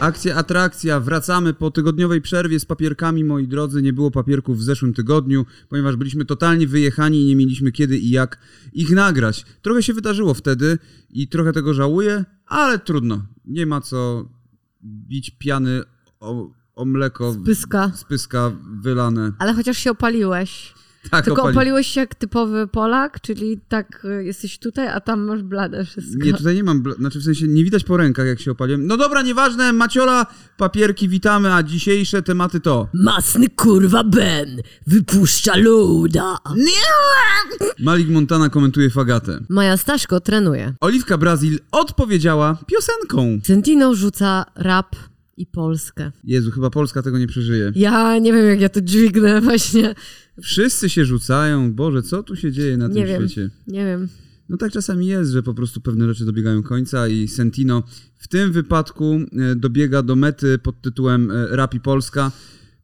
Akcja, atrakcja, wracamy po tygodniowej przerwie z papierkami, moi drodzy. Nie było papierków w zeszłym tygodniu, ponieważ byliśmy totalnie wyjechani i nie mieliśmy kiedy i jak ich nagrać. Trochę się wydarzyło wtedy i trochę tego żałuję, ale trudno. Nie ma co bić piany o, o mleko Pyska. z pyska wylane. Ale chociaż się opaliłeś. Tak, Tylko opali- opaliłeś się jak typowy Polak, czyli tak y, jesteś tutaj, a tam masz bladę wszystko. Nie, tutaj nie mam, bl- znaczy w sensie nie widać po rękach, jak się opaliłem. No dobra, nieważne, Maciola, papierki, witamy, a dzisiejsze tematy to... Masny kurwa Ben wypuszcza luda. Malik Montana komentuje fagatę. Maja Staszko trenuje. Oliwka Brazil odpowiedziała piosenką. Sentino rzuca rap i Polskę. Jezu, chyba Polska tego nie przeżyje. Ja nie wiem, jak ja to dźwignę właśnie. Wszyscy się rzucają. Boże, co tu się dzieje na Nie tym wiem. świecie? Nie wiem. No tak czasami jest, że po prostu pewne rzeczy dobiegają końca i Sentino w tym wypadku e, dobiega do mety pod tytułem e, Rap i Polska.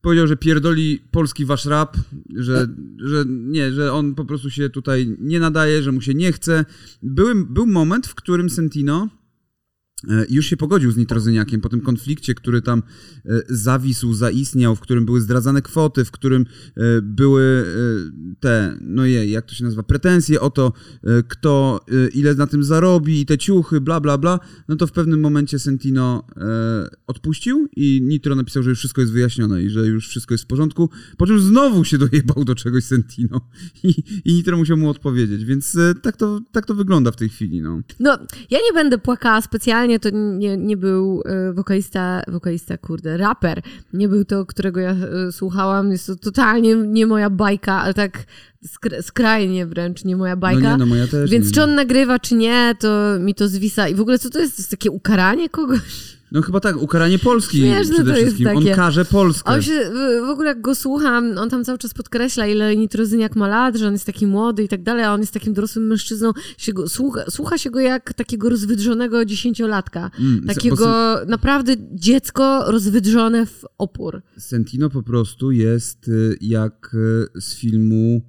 Powiedział, że pierdoli polski wasz rap, że, że nie, że on po prostu się tutaj nie nadaje, że mu się nie chce. Był, był moment, w którym Sentino już się pogodził z Nitrozyniakiem po tym konflikcie, który tam e, zawisł, zaistniał, w którym były zdradzane kwoty, w którym e, były e, te, no je, jak to się nazywa, pretensje o to, e, kto e, ile na tym zarobi i te ciuchy, bla, bla, bla, no to w pewnym momencie Sentino e, odpuścił i Nitro napisał, że już wszystko jest wyjaśnione i że już wszystko jest w porządku, po czym znowu się dojebał do czegoś Sentino i, i Nitro musiał mu odpowiedzieć, więc e, tak to, tak to wygląda w tej chwili, no. No, ja nie będę płakała specjalnie, to nie, nie był e, wokalista, wokalista, kurde, raper. Nie był to, którego ja e, słuchałam. Jest to totalnie nie moja bajka, ale tak skra- skrajnie wręcz nie moja bajka. No nie, no moja też Więc nie. czy on nagrywa, czy nie, to mi to zwisa. I w ogóle co to jest? To jest takie ukaranie kogoś? No chyba tak, ukaranie Polski Śmieszne przede to jest wszystkim. takie. On karze Polskę. On się, w- ogóle jak go słucham, on tam cały czas podkreśla, ile Nitrozyniak ma lat, że on jest taki młody i tak dalej, a on jest takim dorosłym mężczyzną. Się go, słucha, słucha się go jak takiego rozwydrzonego dziesięciolatka. Mm, takiego bo naprawdę dziecko rozwydrzone w opór. Sentino po prostu jest y, jak y, z filmu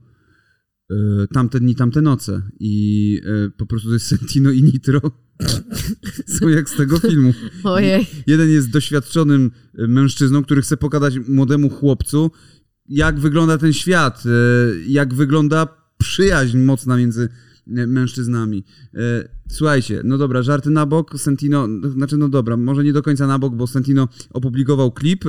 y, Tamte dni, tamte noce. I po prostu to jest Sentino i Nitro. Są jak z tego filmu. Ojej. Jeden jest doświadczonym y, mężczyzną, który chce pokazać młodemu chłopcu, jak wygląda ten świat, y, jak wygląda przyjaźń mocna między y, mężczyznami. Słuchajcie, no dobra, żarty na bok, Sentino, no, znaczy no dobra, może nie do końca na bok, bo Sentino opublikował klip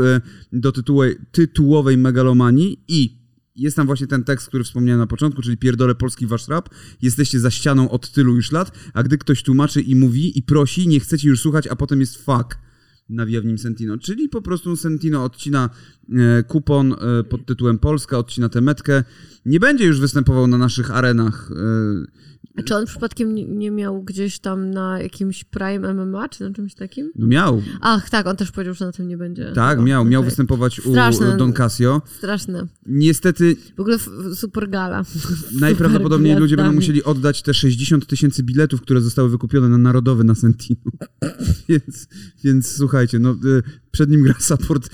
do tytułu- tytułowej megalomanii i jest tam właśnie ten tekst, który wspomniałem na początku, czyli pierdolę polski wasz rap, jesteście za ścianą od tylu już lat, a gdy ktoś tłumaczy i mówi i prosi, nie chcecie już słuchać, a potem jest fuck. Nawija w nim Sentino. Czyli po prostu Sentino odcina e, kupon e, pod tytułem Polska, odcina tę metkę. Nie będzie już występował na naszych arenach. E, A czy on przypadkiem nie, miał gdzieś tam na jakimś Prime MMA, czy na czymś takim? no miał, Ach, tak, on też powiedział, że na tym nie będzie. tak, miał, miał Okej. występować u Straszne. Don Casio. Straszne. Niestety W ogóle super gala. najprawdopodobniej Super ludzie będą musieli oddać te 60 tysięcy biletów, które zostały wykupione na Narodowy na Sentino. więc, więc słuchajcie, no y, przed nim gra support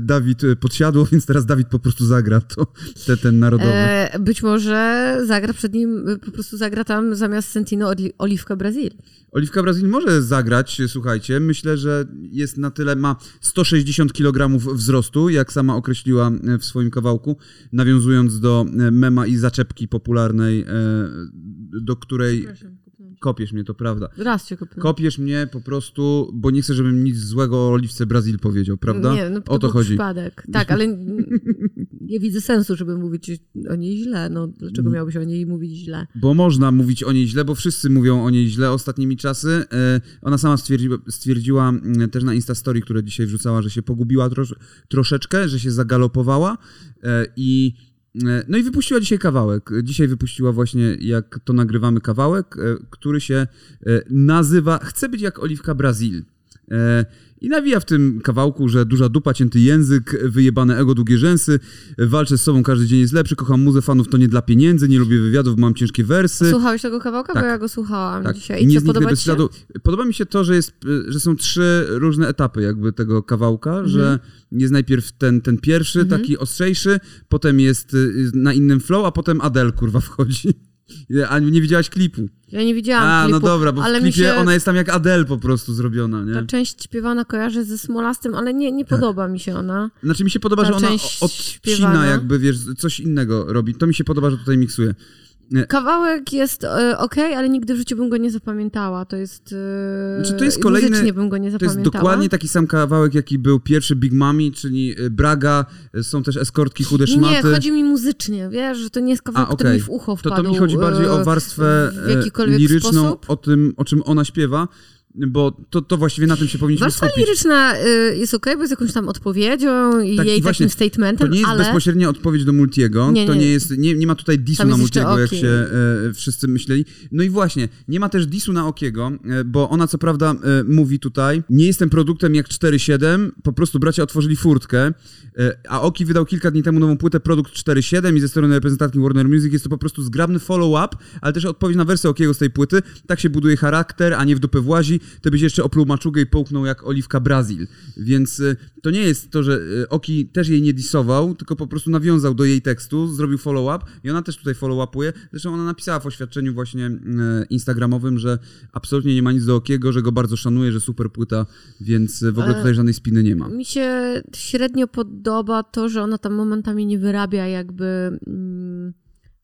Dawid y, Podsiadło, więc teraz Dawid po prostu zagra to, te, ten Narodowy. E, być może zagra przed nim, y, po prostu zagra tam zamiast Sentino Oli- Oliwka Brazil. Oliwka Brazil może zagrać, słuchajcie. Myślę, że jest na tyle, ma 160 kg wzrostu, jak sama określiła w swoim kawałku, nawiązując do mema i zaczepki popularnej, do której kopiesz mnie, to prawda. Raz cię kopnę. Kopiesz mnie po prostu, bo nie chcę, żebym nic złego o Oliwce Brazil powiedział, prawda? Nie, no to, o to chodzi. przypadek. Tak, ale nie widzę sensu, żeby mówić o niej źle. No, dlaczego miałbyś o niej mówić źle? Bo można mówić o niej źle, bo wszyscy mówią o niej źle ostatnimi czasy. E, Ona sama stwierdziła, stwierdziła mm, też na Instastory, które dzisiaj wrzucała, że się pogubiła trosz, troszeczkę, że się zagalopowała e, i no i wypuściła dzisiaj kawałek. Dzisiaj wypuściła właśnie, jak to nagrywamy, kawałek, e, który się e, nazywa Chcę być jak Oliwka Brazil. I nawija w tym kawałku, że duża dupa, cięty język, wyjebane ego, długie rzęsy, walczę z sobą, każdy dzień jest lepszy, kocham muzę, fanów to nie dla pieniędzy, nie lubię wywiadów, mam ciężkie wersy. Słuchałeś tego kawałka? Tak. Bo ja go słuchałam Tak. dzisiaj. I nie co, podoba ci się? Podoba mi się to, że, jest, y, że są trzy różne etapy jakby tego kawałka, Mhm. że jest najpierw ten, ten pierwszy, taki ostrzejszy, potem jest y, na innym flow, a potem Adele kurwa wchodzi. A nie widziałaś klipu? Ja nie widziałam A, klipu, no dobra, bo ale w klipie się ona jest tam jak Adele po prostu zrobiona, ta nie? część śpiewana kojarzy ze Smolastem, ale nie, nie Tak. podoba mi się ona. Znaczy mi się podoba, ta że ona odcina śpiewana. jakby, wiesz, coś innego robi. To mi się podoba, że tutaj miksuje. Kawałek jest e, okej, ale nigdy w życiu bym go nie zapamiętała. To jest. E, Znaczy, to jest kolejny- bym go nie To zapamiętała. jest dokładnie taki sam kawałek, jaki był pierwszy Big Mami, czyli y, Braga, są też eskortki, chude Nie, szmaty. chodzi mi muzycznie, wiesz, że to nie jest kawałek, A, który okej. mi w ucho To, wpadł. to mi chodzi bardziej o e, warstwę e, liryczną, sposób. o tym, o czym ona śpiewa, bo to, to właściwie na tym się powinniśmy Warstwa skupić. liryczna y, jest okej, bo jest jakąś tam odpowiedzią i Tak, jej właśnie, takim statementem, To nie jest ale bezpośrednia odpowiedź do Multiego, Nie, to nie. nie jest, nie, nie ma tutaj disu na Multiego, jak się e, wszyscy myśleli. No i właśnie, nie ma też disu na Okiego, e, bo ona co prawda e, mówi tutaj, nie jestem produktem jak 4.7, po prostu bracia otworzyli furtkę, e, a Oki wydał kilka dni temu nową płytę Produkt 4.7 i ze strony reprezentantki Warner Music jest to po prostu zgrabny follow-up, ale też odpowiedź na wersję Okiego z tej płyty. Tak się buduje charakter, a nie w dupę włazi, to byś jeszcze opluł maczugę i połknął jak Oliwka Brazil. Więc e, to nie jest to, że e, Oki też jej nie disował, tylko po prostu nawiązał do jej tekstu, zrobił follow-up i ona też tutaj follow-upuje. Zresztą ona napisała w oświadczeniu właśnie e, instagramowym, że absolutnie nie ma nic do Okiego, że go bardzo szanuje, że super płyta, więc w ogóle tutaj żadnej spiny nie ma. mi się średnio podoba to, że ona tam momentami nie wyrabia jakby... Mm,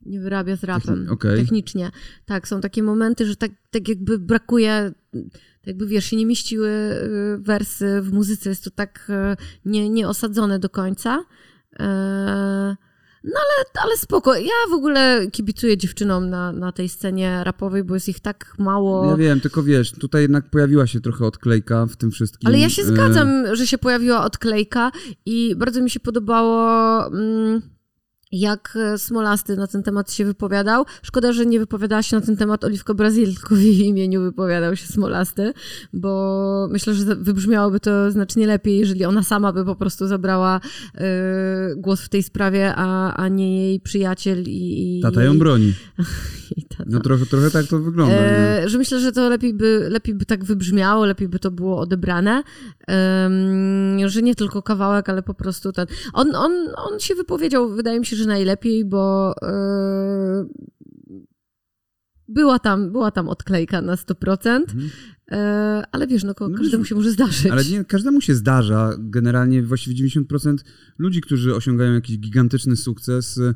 nie wyrabia z rapem Techni- okej. technicznie. Tak, są takie momenty, że tak, tak jakby brakuje, tak jakby wiesz, się nie mieściły y, wersy w muzyce, jest to tak y, nie, nie osadzone do końca. E, No ale, ale spoko. Ja w ogóle kibicuję dziewczynom na, na tej scenie rapowej, bo jest ich tak mało. Ja wiem, tylko wiesz, tutaj jednak pojawiła się trochę odklejka w tym wszystkim. Ale ja się E, zgadzam, że się pojawiła odklejka i bardzo mi się podobało. Mm, jak e, Smolasty na ten temat się wypowiadał. Szkoda, że nie wypowiadała się na ten temat Oliwko Brazil, tylko w jej imieniu wypowiadał się Smolasty, bo myślę, że wybrzmiałoby to znacznie lepiej, jeżeli ona sama by po prostu zabrała e, głos w tej sprawie, a, a nie jej przyjaciel i, i Tata ją broni. No trochę, trochę tak to wygląda. E, że myślę, że to lepiej by, lepiej by tak wybrzmiało, lepiej by to było odebrane. Em, że nie tylko kawałek, ale po prostu ten. On, on, on się wypowiedział, wydaje mi się, że najlepiej, bo e, była, tam, była tam odklejka na 100%. E, ale wiesz, no, Mhm. No każdemu się może zdarzyć. Ale nie, każdemu się zdarza. Generalnie właściwie 90% ludzi, którzy osiągają jakiś gigantyczny sukces, e,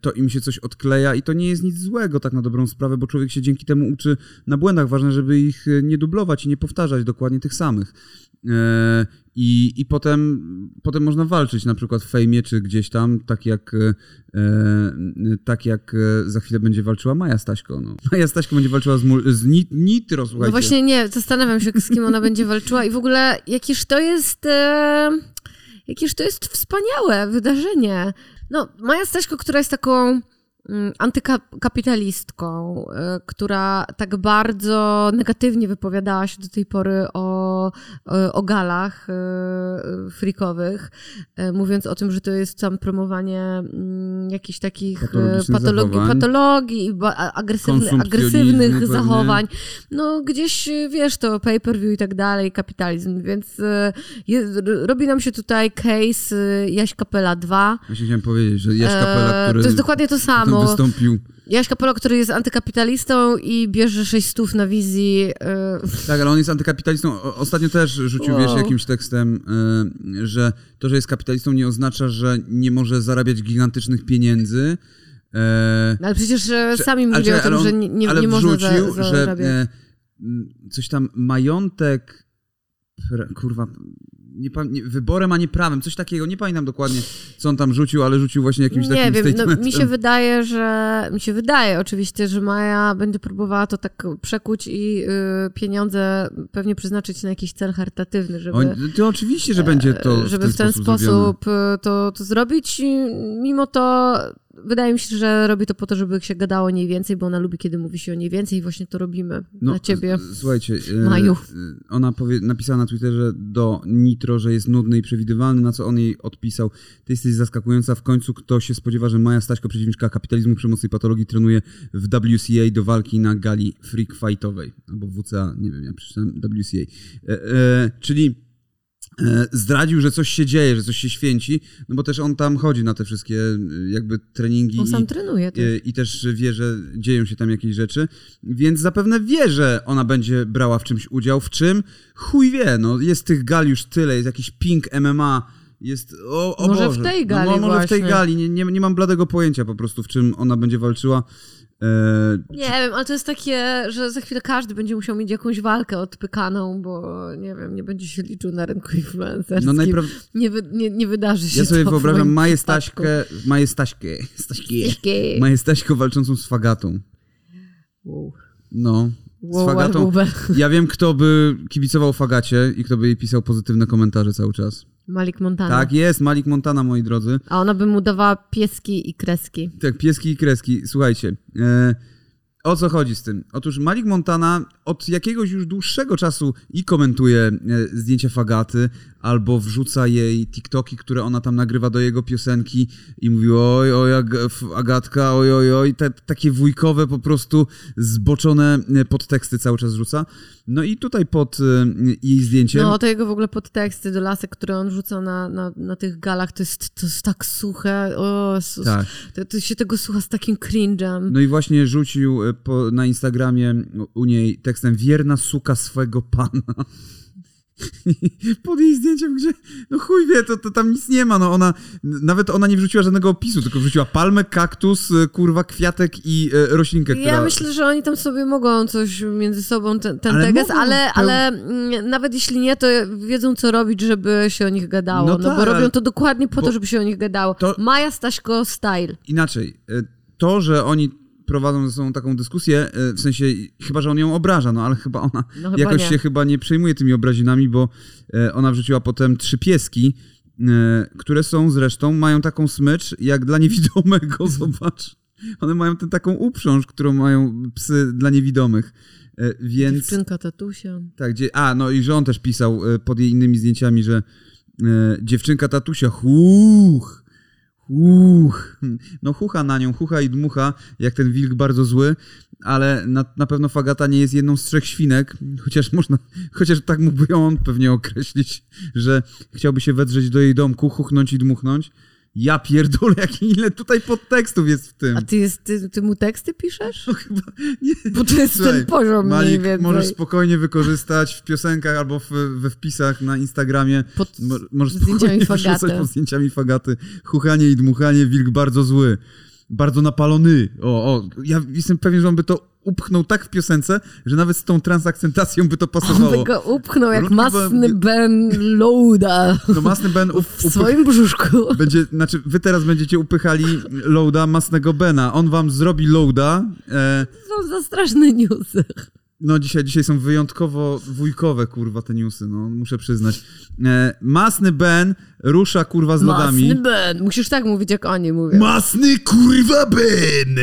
to im się coś odkleja i to nie jest nic złego tak na dobrą sprawę, bo człowiek się dzięki temu uczy na błędach. Ważne, żeby ich e, nie dublować i nie powtarzać dokładnie tych samych. E, I, i potem, potem można walczyć na przykład w fejmie czy gdzieś tam, tak jak, e, tak jak e, za chwilę będzie walczyła Maja Staśko. No. Maja Staśko będzie walczyła z, mul- z Nit- Nitro, słuchajcie. No właśnie nie, zastanawiam się, z kim ona będzie walczyła i w ogóle jakież to jest... E, jakież to jest wspaniałe wydarzenie. No, Maja Staśko, która jest taką antykapitalistką, e, która tak bardzo negatywnie wypowiadała się do tej pory o, o, o galach e, freakowych, e, mówiąc o tym, że to jest tam promowanie mm, jakichś takich e, patologii, patologii agresywny, agresywnych pewnie. zachowań. No gdzieś, e, wiesz, to pay-per-view i tak dalej, kapitalizm, więc e, je, r- robi nam się tutaj case e, Jaś Kapela 2. Właśnie chciałem powiedzieć, że Jaś Kapela, E, który to jest dokładnie to potem samo. wystąpił. Jaś Kapela, który jest antykapitalistą i bierze 6 stów na wizji. e, Tak, ale on jest antykapitalistą. Ostatnio też rzucił, Wow. wiesz, jakimś tekstem, y, że to, że jest kapitalistą nie oznacza, że nie może zarabiać gigantycznych pieniędzy. E, No ale przecież e, Że- sami mówili o tym, ale on- że nie, nie, ale nie można wrzucił, za, że zarabiać. e, m, coś tam majątek, kurwa, nie, nie, wyborem, a nie prawem, coś takiego, nie pamiętam dokładnie, co on tam rzucił, ale rzucił właśnie jakimś Nie takim wiem, no, mi się wydaje, że mi się wydaje oczywiście, że Maja będzie próbowała to tak przekuć i y, pieniądze pewnie przeznaczyć na jakiś cel charytatywny, żeby, On, to oczywiście, że będzie to żeby w ten sposób, zrobione. sposób y, to, to zrobić. I mimo to wydaje mi się, że robi to po to, żeby się gadało niej więcej, bo ona lubi, kiedy mówi się o niej więcej i właśnie to robimy dla ciebie. No, Słuchajcie, e, Maju. ona powie, napisała na Twitterze do Nitro, że jest nudny i przewidywalny, na co on jej odpisał. Ty jesteś zaskakująca, w końcu kto się spodziewa, że Maja Staśko, przeciwniczka kapitalizmu, przemocy i patologii, trenuje w WCA do walki na gali freak fightowej. Albo WCA, nie wiem, ja przeczytałem WCA. E, e, czyli zdradził, że coś się dzieje, że coś się święci, no bo też on tam chodzi na te wszystkie e, jakby treningi On sam i, trenuje też. e, i też wie, że dzieją się tam jakieś rzeczy, więc zapewne wie, że ona będzie brała w czymś udział. W czym? Chuj wie, no jest tych gal już tyle, jest jakiś ping MMA, jest, o, o Może w Boże. tej gali no, Może w tej właśnie. gali, nie, nie, nie mam bladego pojęcia po prostu, w czym ona będzie walczyła. E, Nie wiem, ale to jest takie, że za chwilę każdy będzie musiał mieć jakąś walkę odpykaną, bo nie wiem, nie będzie się liczył na rynku influencerskim. no najprawdopodobniej... nie, wy, nie, nie wydarzy się Ja sobie to w wyobrażam Maję. Staśkę, Maję Staśkę, Maję walczącą z Fagatą. Wow. No, z Wow, Fagatą. Bubel. Ja wiem, kto by kibicował Fagacie i kto by jej pisał pozytywne komentarze cały czas. Malik Montana. Tak jest, Malik Montana, moi drodzy. A ona by mu dawała pieski i kreski. Tak, pieski i kreski. Słuchajcie, e, o co chodzi z tym? Otóż Malik Montana od jakiegoś już dłuższego czasu i komentuje e, zdjęcia Fagaty, albo wrzuca jej TikToki, które ona tam nagrywa do jego piosenki i mówi oj, oj, Agatka, oj, oj, oj, te, takie wujkowe po prostu zboczone e, podteksty cały czas rzuca. No i tutaj pod e, jej zdjęciem... No, to jego w ogóle podteksty do lasek, które on rzuca na, na, na tych galach, to jest, to jest tak suche. O, Jezus. Tak. to, to się tego słucha z takim cringe'em. No i właśnie rzucił e, po, na Instagramie u niej tekstem wierna suka swego pana. Pod jej zdjęciem, gdzie, no chuj wie, to, to tam nic nie ma, no ona, nawet ona nie wrzuciła żadnego opisu, tylko wrzuciła palmę, kaktus, e, kurwa, kwiatek i e, roślinkę, która... Ja myślę, że oni tam sobie mogą coś między sobą, ten, ten Ale mogą, ale, peł- ale mm, nawet jeśli nie, to wiedzą co robić, żeby się o nich gadało. No No, tak, bo robią to dokładnie po to, żeby się o nich gadało. To- Maja Staśko style. Inaczej, e, to, że oni prowadzą ze sobą taką dyskusję, e, w sensie, chyba, że on ją obraża, no ale chyba ona No chyba jakoś nie. się chyba nie przejmuje tymi obrazinami, bo e, ona wrzuciła potem trzy pieski, e, które są zresztą, mają taką smycz, jak dla niewidomego, zobacz. One mają tę taką uprząż, którą mają psy dla niewidomych. Więc Dziewczynka tatusia. tak, gdzie, a no i że on też pisał pod jej innymi zdjęciami, że dziewczynka tatusia, huch, huch. No chucha na nią, chucha i dmucha, jak ten wilk bardzo zły, ale na, na pewno Fagata nie jest jedną z trzech świnek, chociaż można, chociaż tak mógłby ją on pewnie określić, że chciałby się wedrzeć do jej domku, chuchnąć i dmuchnąć. Ja pierdolę, jak ile tutaj podtekstów jest w tym. A ty, jest, ty, ty mu teksty piszesz? No chyba nie. Bo to jest Słuchaj, ten poziom mniej Malik więcej. możesz spokojnie wykorzystać w piosenkach albo w, we wpisach na Instagramie. Pod Mo- możesz spokojnie wyrzucać pod zdjęciami fagaty. Chuchanie i dmuchanie, wilk bardzo zły. Bardzo napalony. O, o, ja jestem pewien, że on by to upchnął tak w piosence, że nawet z tą transakcentacją by to On pasowało. by go upchnął jak masny by- Ben Louda No masny Ben up, w swoim brzuszku. będzie, znaczy wy teraz będziecie upychali loada masnego Bena. On wam zrobi loada. E, Są za straszne newsy. No dzisiaj, dzisiaj są wyjątkowo wujkowe, kurwa, te newsy, no, muszę przyznać. E, masny Ben rusza, kurwa, z lodami. Masny Ben. Musisz tak mówić, jak oni mówią. Masny kurwa Ben!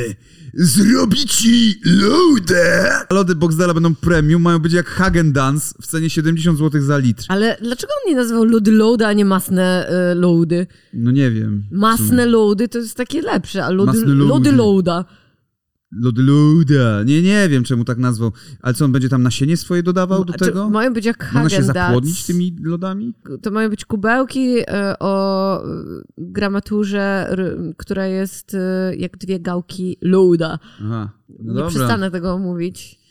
Zrobi ci loadę! Lody Boxdela będą premium, mają być jak Hagen Dance w cenie 70 zł za litr. Ale dlaczego on nie nazywał lody loada, a nie masne y, loady? No nie wiem. Masne loady to jest takie lepsze, a lody, Masne loady. lody loada. Lody Loda. Nie, nie wiem, czemu tak nazwał. Ale co, on będzie tam nasienie swoje dodawał do A czy tego? Mają być jak Można się zapłodnić tymi lodami? To mają być kubełki y, o y, gramaturze, która jest y, jak dwie gałki loada. Aha, no nie dobra. przestanę tego mówić.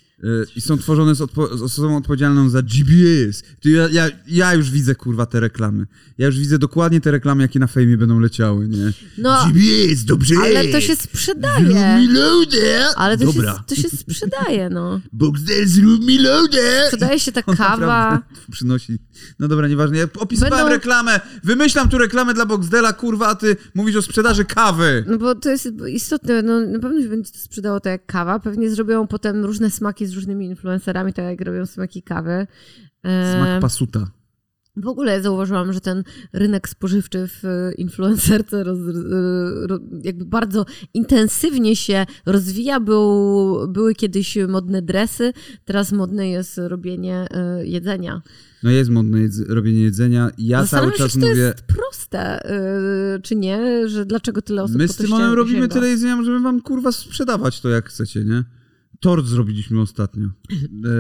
I są tworzone z, odpo- z osobą odpowiedzialną za GBS. Ja, ja, ja już widzę, kurwa, te reklamy. Ja już widzę dokładnie te reklamy, jakie na fejmie będą leciały, nie? No, Jest, dobrze ale to się Zrób sprzedaje. mi loadę! Ale to się, Dobra. to się sprzedaje, no. Boxdel, zrób mi loadę! Sprzedaje się ta kawa. przynosi. No dobra, nieważne. Ja opisywałem Będą- reklamę. Wymyślam tu reklamę dla Boxdela, kurwa, a ty mówisz o sprzedaży kawy. No bo to jest istotne, no na pewno się będzie to sprzedało to jak kawa. Pewnie zrobią potem różne smaki z różnymi influencerami, tak jak robią smaki kawy. Smak pasuta. W ogóle zauważyłam, że ten rynek spożywczy w e, influencerce roz, e, jakby bardzo intensywnie się rozwija. Był, były kiedyś modne dresy, teraz modne jest robienie e, jedzenia. No jest modne jedz- robienie jedzenia. Ja cały Zastanawiam się, czas czy to mówię... jest proste, czy nie, że dlaczego tyle osób My z Tymonem ścię- robimy sięga. tyle jedzenia, żeby wam kurwa sprzedawać to jak chcecie, nie? Tort zrobiliśmy ostatnio.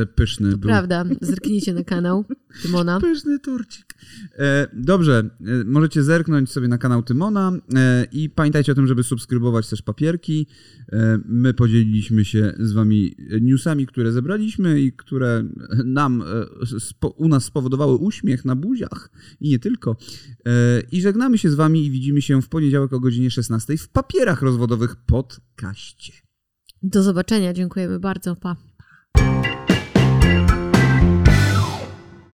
E, pyszny był. Prawda, zerknijcie na kanał Tymona. Pyszny torcik. E, dobrze, e, możecie zerknąć sobie na kanał Tymona e, i pamiętajcie o tym, żeby subskrybować też papierki. E, my podzieliliśmy się z wami newsami, które zebraliśmy i które nam e, spo, u nas spowodowały uśmiech na buziach i nie tylko. I żegnamy się z wami i widzimy się w poniedziałek o godzinie 16 w papierach rozwodowych podcaście. Do zobaczenia, dziękujemy bardzo. Pa.